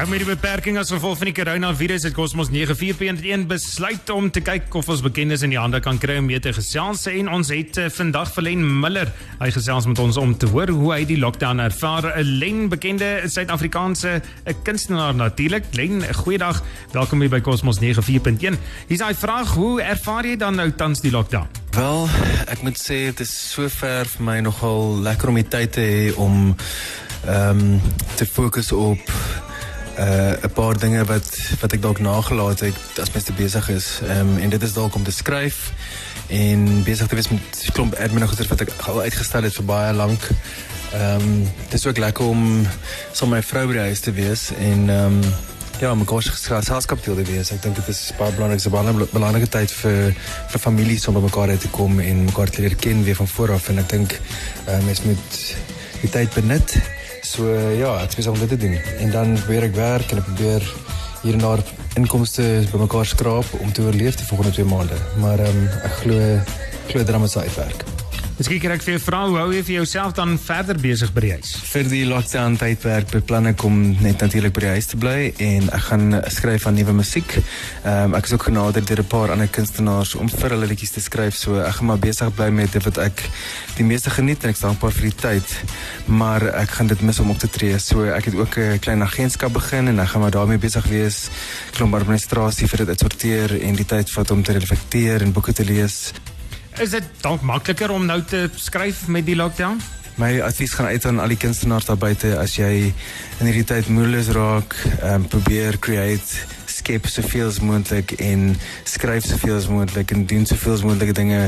Nou met die beperking as gevolg van die coronavirus het Cosmos 94.1 besluit om te kyk of ons bekendes in die hande kan kry om mee te gesels en ons het uh, vandag vir Len Miller. Hy gesels met ons om te hoor hoe hy die lockdown ervaar. 'n Len bekende Suid-Afrikaanse 'n kunstenaar natuurlik. Len, goeiedag. Welkom hier by Cosmos 94.1. Hier's hy vraag, hoe ervaar jy dan nou tans die lockdown? Wel, ek moet sê dit is sover vir my nogal lekker om die tyd te hê om ehm um, te fokus op uh 'n paar dinge wat wat ek dalk nagelaat het as mens te besig is. Ehm um, en dit is dalk om te skryf en besig te wees met klomp admin goeders wat ek al uitgestel het vir baie. Ehm um, dit is ook lekker om saam met my vrou by die huis te wees en ehm um, ja, my kos geselskap te wees. Ek dink dit is baie belangrik, 'n baie belangrike tyd vir vir families om by mekaar uit te kom en mekaar te leer ken weer van voor af en ek dink uh, mens moet die tyd benut So ja, ek spesiaal om dit te doen. En dan probeer ek werk en ek probeer hier en daar inkomste bymekaar skraap om te oorleef die volgende 2 maande. Maar ehm um, ek glo glo drama sal uitwerk. Miskien kry ek vir jou vrou hou jy vir dan verder besig by die huis. Vir die lockdown tydperk beplan ek om net natuurlik by die te bly en ek gaan skryf aan nuwe musiek. Ehm um, ek is ook genader paar ander kunstenaars om vir hulle liedjies te skryf. So ek gaan maar besig bly met dit wat ek die meeste geniet en ek is dankbaar vir die tyd. Maar ek gaan dit mis om op te tree. So ek het ook 'n klein agentskap begin en ek gaan maar daarmee besig wees. Klomp administrasie vir dit uitsorteer en die tyd vat om te reflekteer en boeke te lees. Is dit dalk makliker om nou te skryf met die lockdown? My advies gaan uit aan al die kunstenaars daar buite as jy in hierdie tyd moedeloos raak, um, probeer create skep soveel as moontlik en skryf soveel as moontlik en doen soveel as moontlike dinge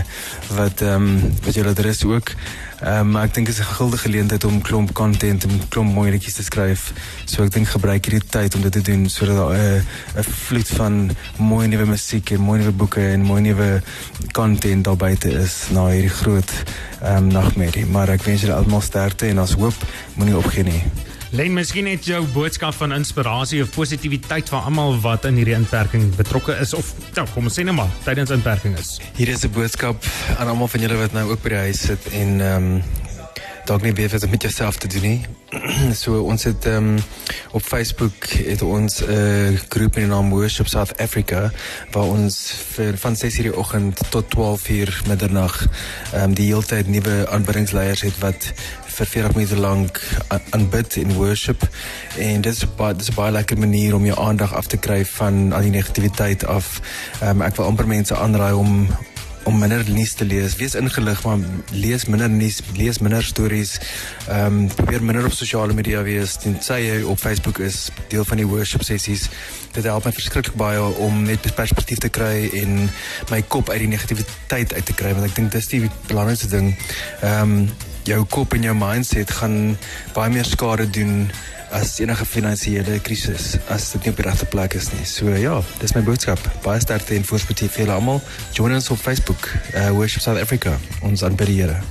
wat ehm wat jy laat rus ook. Um, maar ek dink dit is 'n guldige geleentheid om klomp content en klomp mooi liedjies te skryf. So ek dink gebruik hierdie tyd om te doen sodat daar 'n 'n vloed van mooi nuwe musiek en mooi nuwe boeke en mooi nuwe content daar buite is na hierdie groot um, nagmerrie. Maar ek wens julle almal sterkte en as hoop moenie opgee nie. Len, miskien het jou boodskap van inspirasie of positiwiteit vir almal wat in hierdie inperking betrokke is of nou, kom ons sê net maar tydens inperking is. Hier is 'n boodskap aan almal van julle wat nou ook by die huis sit en ehm um, dalk nie weet met jouself te doen so ons het ehm op Facebook het ons uh, groep in naam Worship South Africa waar ons vir van 6:00 die oggend tot 12:00 middernag ehm um, die tyd nuwe aanbiddingsleiers het wat vir 40 minute lank aanbid en worship en dit is baie dis baie lekker manier om jou aandag af te kry van al die negativiteit af. Um, ek wil amper mense aanraai om om minder nuus te lees. Wees ingelig, maar lees minder nuus, lees minder stories. Ehm um, probeer minder op sosiale media wees. Sê jy op Facebook is deel van die worship sessies. Dit help my verskriklik baie om net perspektief te kry en my kop uit die negativiteit uit te kry want ek dink dis die belangrikste ding. Ehm um, jou kop en jou mindset gaan baie meer skade doen as enige finansiële krisis as dit nie op die regte plek is nie. So ja, dis my boodskap. Baie sterkte en voorspoed vir julle almal. Join ons op Facebook, uh, Worship South Africa. Ons aanbid die Here.